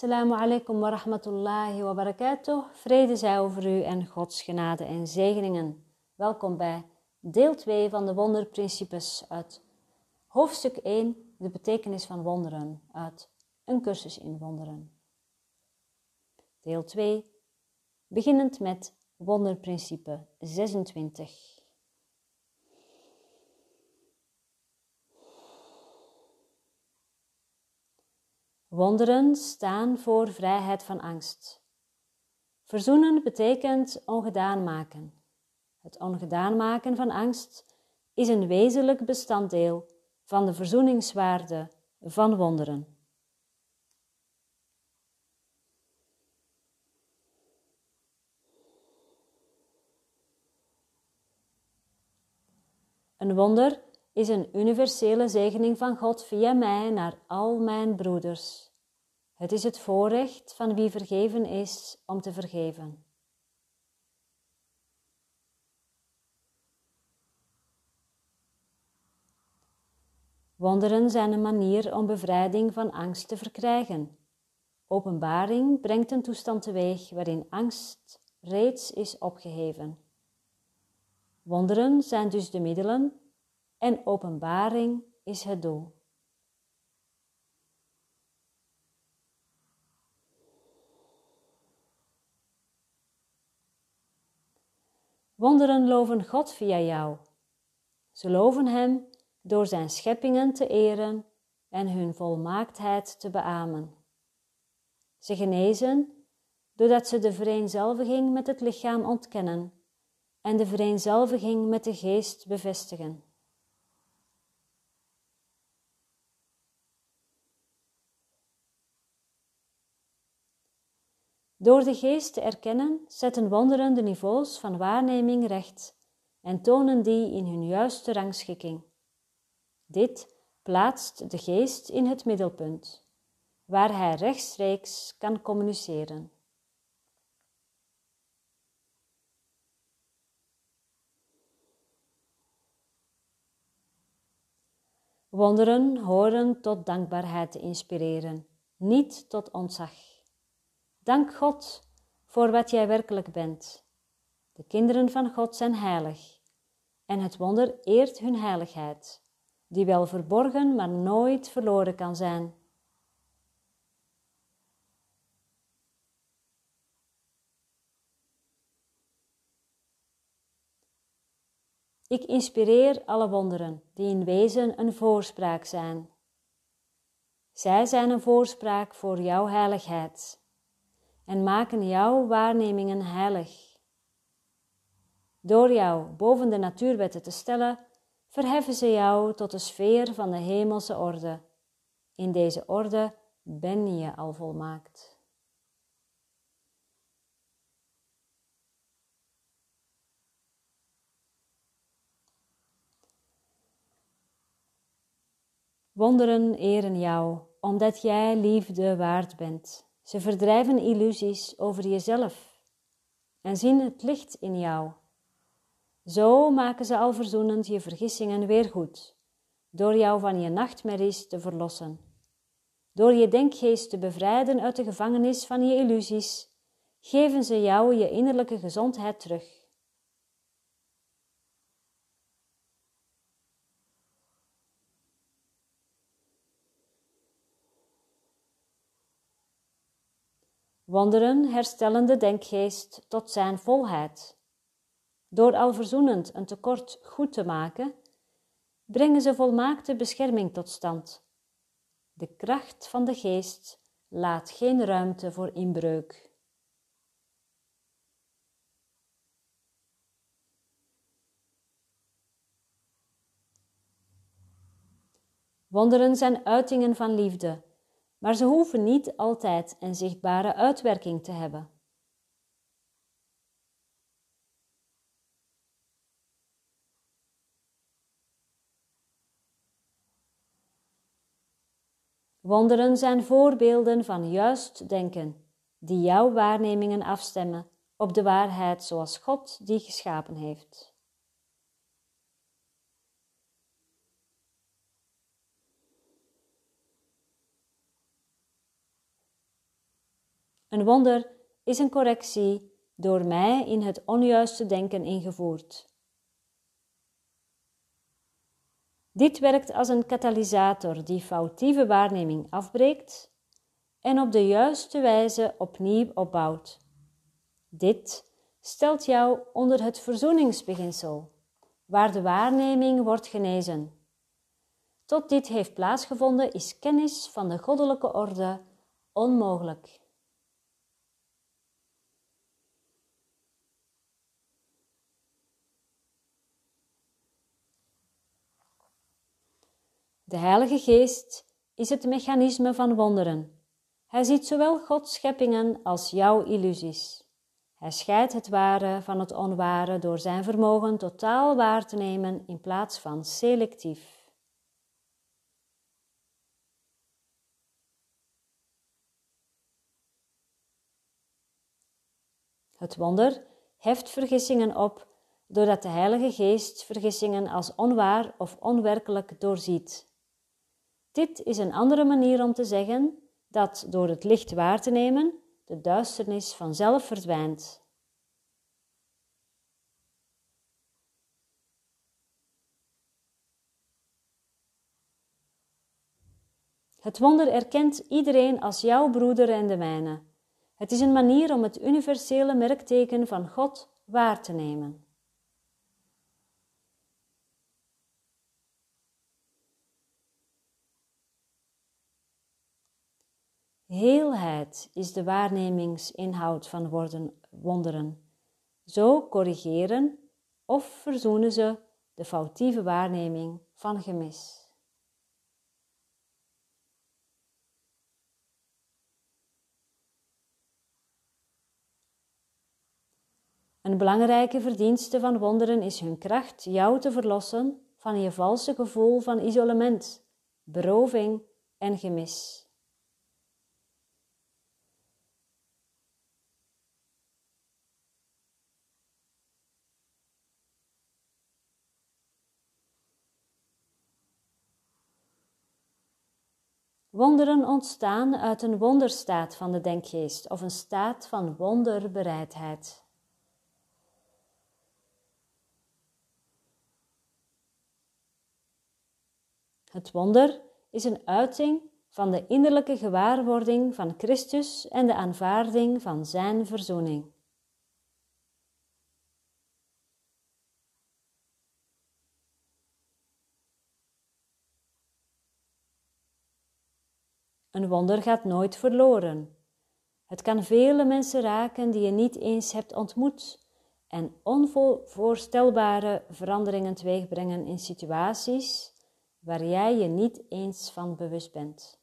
Assalamu alaikum wa rahmatullahi wa barakatuh. Vrede zij over u en Gods genade en zegeningen. Welkom bij deel 2 van de wonderprincipes uit hoofdstuk 1, de betekenis van wonderen, uit een cursus in wonderen. Deel 2, beginnend met wonderprincipe 26. Wonderen staan voor vrijheid van angst. Verzoenen betekent ongedaan maken. Het ongedaan maken van angst is een wezenlijk bestanddeel van de verzoeningswaarde van wonderen. Een wonder is een universele zegening van God via mij naar al mijn broeders. Het is het voorrecht van wie vergeven is om te vergeven. Wonderen zijn een manier om bevrijding van angst te verkrijgen. Openbaring brengt een toestand teweeg waarin angst reeds is opgeheven. Wonderen zijn dus de middelen en openbaring is het doel. Wonderen loven God via jou. Ze loven Hem door Zijn scheppingen te eren en hun volmaaktheid te beamen. Ze genezen doordat ze de vereenzelviging met het lichaam ontkennen en de vereenzelviging met de geest bevestigen. Door de geest te erkennen, zetten wonderen de niveaus van waarneming recht en tonen die in hun juiste rangschikking. Dit plaatst de geest in het middelpunt, waar hij rechtstreeks kan communiceren. Wonderen horen tot dankbaarheid te inspireren, niet tot ontzag. Dank God voor wat jij werkelijk bent. De kinderen van God zijn heilig en het wonder eert hun heiligheid, die wel verborgen, maar nooit verloren kan zijn. Ik inspireer alle wonderen die in wezen een voorspraak zijn. Zij zijn een voorspraak voor jouw heiligheid en maken jouw waarnemingen heilig. Door jou boven de natuurwetten te stellen, verheffen ze jou tot de sfeer van de hemelse orde. In deze orde ben je al volmaakt. Wonderen eren jou, omdat jij liefde waard bent. Ze verdrijven illusies over jezelf en zien het licht in jou. Zo maken ze al verzoenend je vergissingen weer goed, door jou van je nachtmerries te verlossen. Door je denkgeest te bevrijden uit de gevangenis van je illusies, geven ze jou je innerlijke gezondheid terug. Wonderen herstellen de denkgeest tot zijn volheid. Door al verzoenend een tekort goed te maken, brengen ze volmaakte bescherming tot stand. De kracht van de geest laat geen ruimte voor inbreuk. Wonderen zijn uitingen van liefde maar ze hoeven niet altijd een zichtbare uitwerking te hebben. Wonderen zijn voorbeelden van juist denken, die jouw waarnemingen afstemmen op de waarheid zoals God die geschapen heeft. Een wonder is een correctie door mij in het onjuiste denken ingevoerd. Dit werkt als een katalysator die foutieve waarneming afbreekt en op de juiste wijze opnieuw opbouwt. Dit stelt jou onder het verzoeningsbeginsel, waar de waarneming wordt genezen. Tot dit heeft plaatsgevonden is kennis van de goddelijke orde onmogelijk. De Heilige Geest is het mechanisme van wonderen. Hij ziet zowel Gods scheppingen als jouw illusies. Hij scheidt het ware van het onware door zijn vermogen totaal waar te nemen in plaats van selectief. Het wonder heft vergissingen op doordat de Heilige Geest vergissingen als onwaar of onwerkelijk doorziet. Dit is een andere manier om te zeggen dat door het licht waar te nemen de duisternis vanzelf verdwijnt. Het wonder erkent iedereen als jouw broeder en de mijne. Het is een manier om het universele merkteken van God waar te nemen. Heelheid is de waarnemingsinhoud van woorden, wonderen. Zo corrigeren of verzoenen ze de foutieve waarneming van gemis. Een belangrijke verdienste van wonderen is hun kracht jou te verlossen van je valse gevoel van isolement, beroving en gemis. Wonderen ontstaan uit een wonderstaat van de denkgeest of een staat van wonderbereidheid. Het wonder is een uiting van de innerlijke gewaarwording van Christus en de aanvaarding van Zijn verzoening. Een wonder gaat nooit verloren. Het kan vele mensen raken die je niet eens hebt ontmoet en onvoorstelbare veranderingen teweegbrengen in situaties waar jij je niet eens van bewust bent.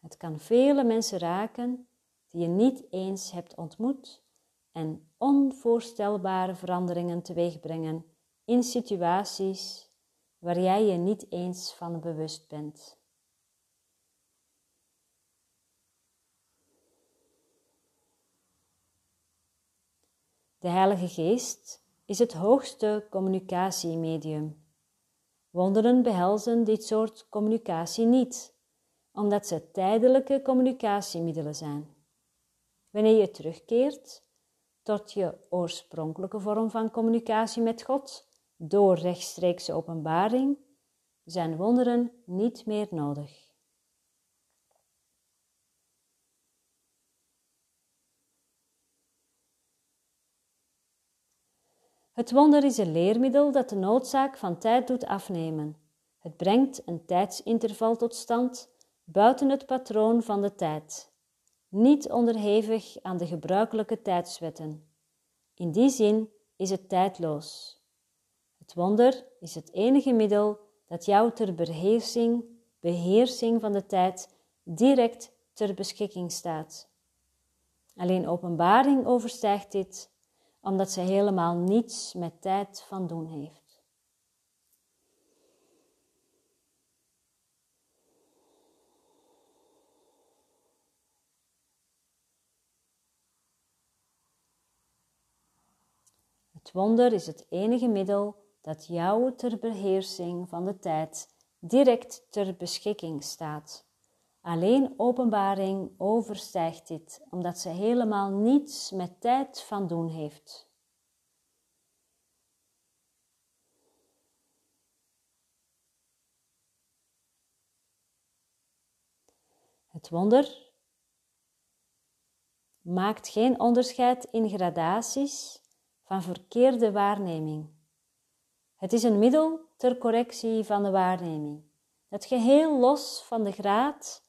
Het kan vele mensen raken die je niet eens hebt ontmoet en onvoorstelbare veranderingen teweegbrengen in situaties waar jij je niet eens van bewust bent. De Heilige Geest is het hoogste communicatiemedium. Wonderen behelzen dit soort communicatie niet, omdat ze tijdelijke communicatiemiddelen zijn. Wanneer je terugkeert tot je oorspronkelijke vorm van communicatie met God door rechtstreekse openbaring, zijn wonderen niet meer nodig. Het wonder is een leermiddel dat de noodzaak van tijd doet afnemen. Het brengt een tijdsinterval tot stand buiten het patroon van de tijd, niet onderhevig aan de gebruikelijke tijdswetten. In die zin is het tijdloos. Het wonder is het enige middel dat jou ter beheersing, beheersing van de tijd direct ter beschikking staat. Alleen openbaring overstijgt dit omdat ze helemaal niets met tijd van doen heeft. Het wonder is het enige middel dat jou ter beheersing van de tijd direct ter beschikking staat. Alleen openbaring overstijgt dit, omdat ze helemaal niets met tijd van doen heeft. Het wonder maakt geen onderscheid in gradaties van verkeerde waarneming. Het is een middel ter correctie van de waarneming, dat geheel los van de graad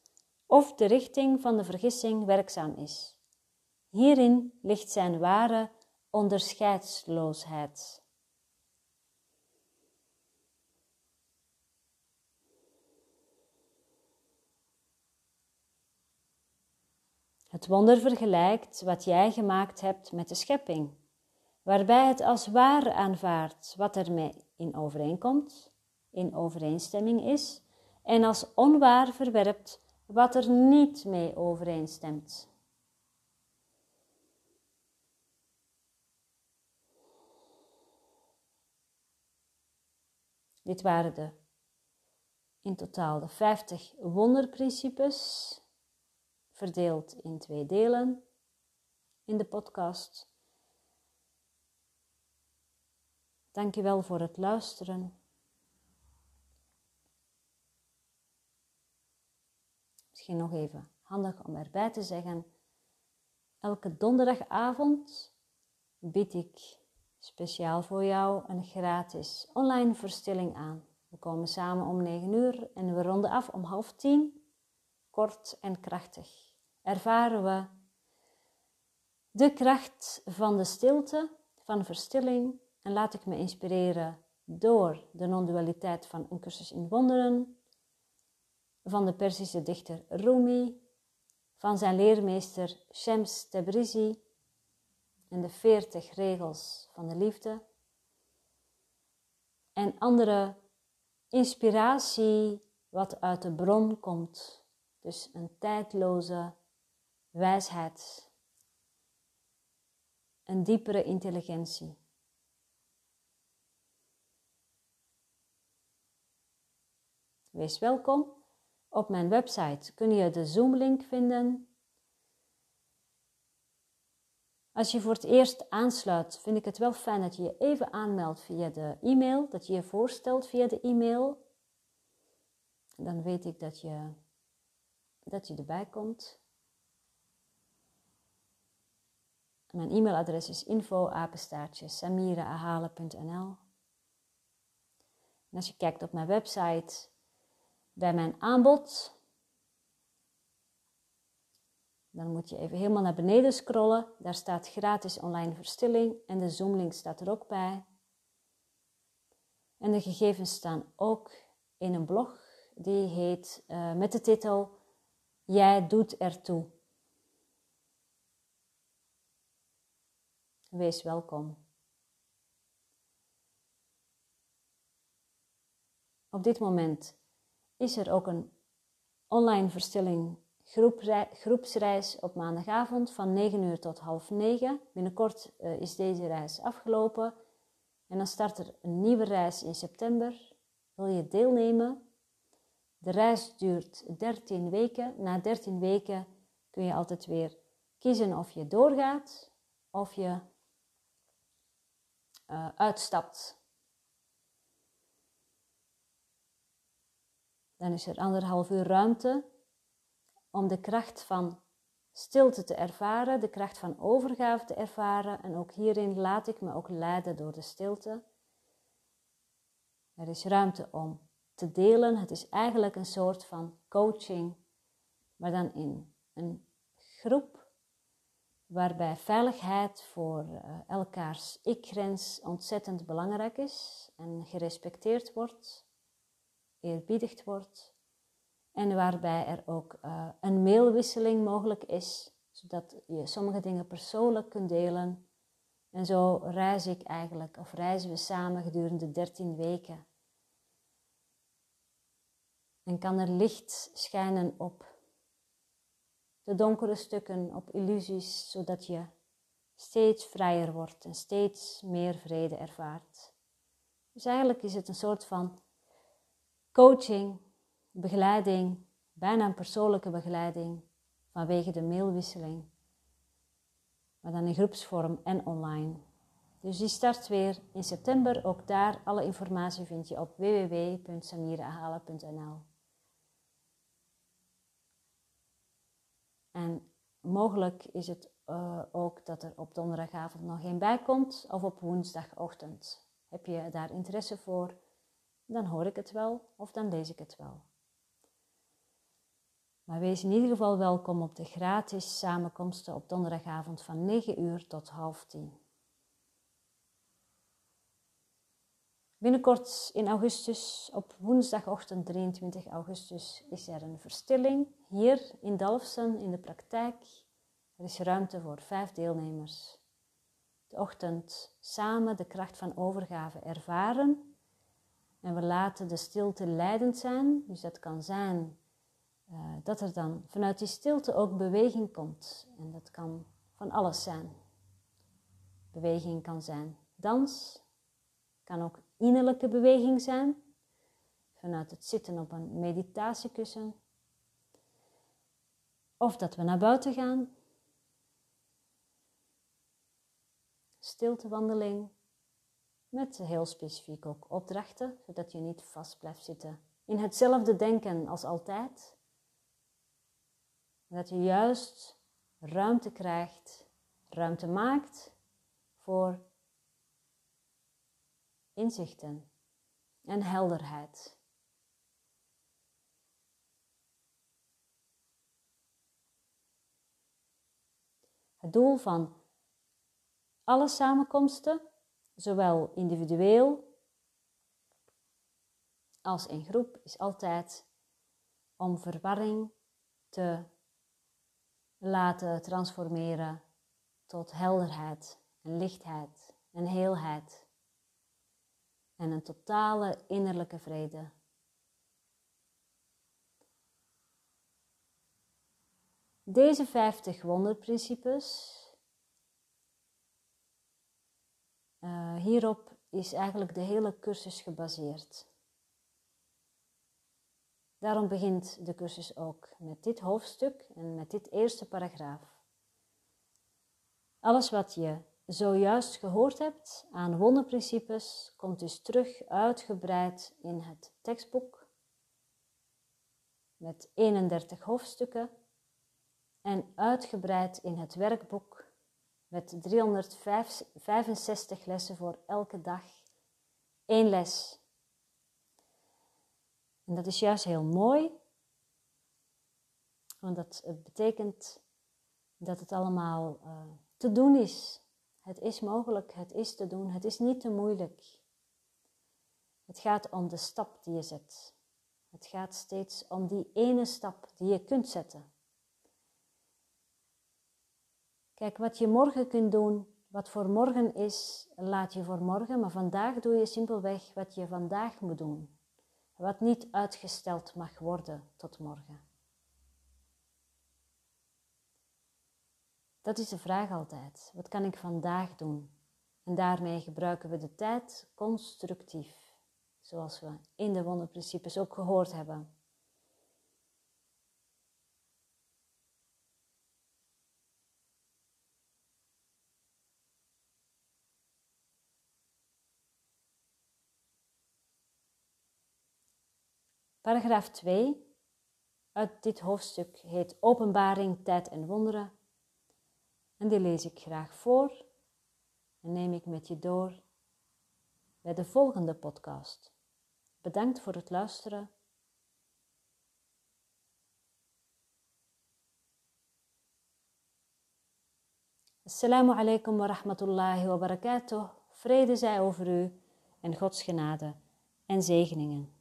of de richting van de vergissing werkzaam is. Hierin ligt zijn ware onderscheidsloosheid. Het wonder vergelijkt wat jij gemaakt hebt met de schepping, waarbij het als waar aanvaardt wat ermee in overeenkomt, in overeenstemming is, en als onwaar verwerpt wat er niet mee overeenstemt. Dit waren de in totaal de 50 wonderprincipes, verdeeld in twee delen in de podcast. Dankjewel voor het luisteren. Nog even handig om erbij te zeggen. Elke donderdagavond bied ik speciaal voor jou een gratis online verstilling aan. We komen samen om 9 uur en we ronden af om half tien. Kort en krachtig. Ervaren we de kracht van de stilte, van verstilling en laat ik me inspireren door de non-dualiteit van een cursus in wonderen, van de Perzische dichter Rumi, van zijn leermeester Shams Tabrizi en de veertig regels van de liefde en andere inspiratie wat uit de bron komt. Dus een tijdloze wijsheid, een diepere intelligentie. Wees welkom. Op mijn website kun je de Zoom-link vinden. Als je voor het eerst aansluit, vind ik het wel fijn dat je je even aanmeldt via de e-mail, dat je je voorstelt via de e-mail. Dan weet ik dat je, dat je erbij komt. Mijn e-mailadres is info-samiraahalen.nl En als je kijkt op mijn website, bij mijn aanbod. Dan moet je even helemaal naar beneden scrollen. Daar staat gratis online verstilling en de Zoom-link staat er ook bij. En de gegevens staan ook in een blog die heet uh, met de titel Jij doet ertoe. Wees welkom. Op dit moment is er ook een online verstilling groepsreis op maandagavond van 9 uur tot half 9. Binnenkort uh, is deze reis afgelopen en dan start er een nieuwe reis in september. Wil je deelnemen? De reis duurt 13 weken. Na 13 weken kun je altijd weer kiezen of je doorgaat of je uh, uitstapt Dan is er anderhalf uur ruimte om de kracht van stilte te ervaren, de kracht van overgave te ervaren. En ook hierin laat ik me ook leiden door de stilte. Er is ruimte om te delen. Het is eigenlijk een soort van coaching, maar dan in een groep waarbij veiligheid voor eh, elkaars ik-grens ontzettend belangrijk is en gerespecteerd wordt eerbiedigd wordt en waarbij er ook uh, een mailwisseling mogelijk is, zodat je sommige dingen persoonlijk kunt delen. En zo reis ik eigenlijk, of reizen we samen gedurende 13 weken. En kan er licht schijnen op de donkere stukken, op illusies, zodat je steeds vrijer wordt en steeds meer vrede ervaart. Dus eigenlijk is het een soort van coaching, begeleiding, bijna een persoonlijke begeleiding vanwege de mailwisseling, maar dan in groepsvorm en online. Dus die start weer in september. Ook daar, alle informatie vind je op www.samirahalen.nl. En mogelijk is het uh, ook dat er op donderdagavond nog geen bij komt of op woensdagochtend. Heb je daar interesse voor? Dan hoor ik het wel of dan lees ik het wel. Maar wees in ieder geval welkom op de gratis samenkomsten op donderdagavond van 9 uur tot half 10. Binnenkort in augustus, op woensdagochtend 23 augustus, is er een verstilling hier in Dalfsen in de praktijk. Er is ruimte voor vijf deelnemers. De ochtend samen de kracht van overgave ervaren. En we laten de stilte leidend zijn. Dus dat kan zijn uh, dat er dan vanuit die stilte ook beweging komt. En dat kan van alles zijn. Beweging kan zijn dans, kan ook innerlijke beweging zijn, vanuit het zitten op een meditatiekussen. Of dat we naar buiten gaan. Stiltewandeling. Met heel specifiek ook opdrachten, zodat je niet vast blijft zitten in hetzelfde denken als altijd. Dat je juist ruimte krijgt, ruimte maakt voor inzichten en helderheid. Het doel van alle samenkomsten, zowel individueel als in groep, is altijd om verwarring te laten transformeren tot helderheid en lichtheid en heelheid en een totale innerlijke vrede. Deze 50 wonderprincipes, uh, hierop is eigenlijk de hele cursus gebaseerd. Daarom begint de cursus ook met dit hoofdstuk en met dit eerste paragraaf. Alles wat je zojuist gehoord hebt aan wonderprincipes, komt dus terug uitgebreid in het tekstboek met 31 hoofdstukken en uitgebreid in het werkboek met 365 lessen voor elke dag. één les. En dat is juist heel mooi, want dat betekent dat het allemaal uh, te doen is. Het is mogelijk, het is te doen, het is niet te moeilijk. Het gaat om de stap die je zet. Het gaat steeds om die ene stap die je kunt zetten. Kijk, wat je morgen kunt doen, wat voor morgen is, laat je voor morgen, maar vandaag doe je simpelweg wat je vandaag moet doen. Wat niet uitgesteld mag worden tot morgen. Dat is de vraag altijd. Wat kan ik vandaag doen? En daarmee gebruiken we de tijd constructief, zoals we in de wonderprincipes ook gehoord hebben. Paragraaf 2 uit dit hoofdstuk heet Openbaring, Tijd en Wonderen en die lees ik graag voor en neem ik met je door bij de volgende podcast. Bedankt voor het luisteren. Assalamu alaikum wa rahmatullahi wa barakatuh. Vrede zij over u en Gods genade en zegeningen.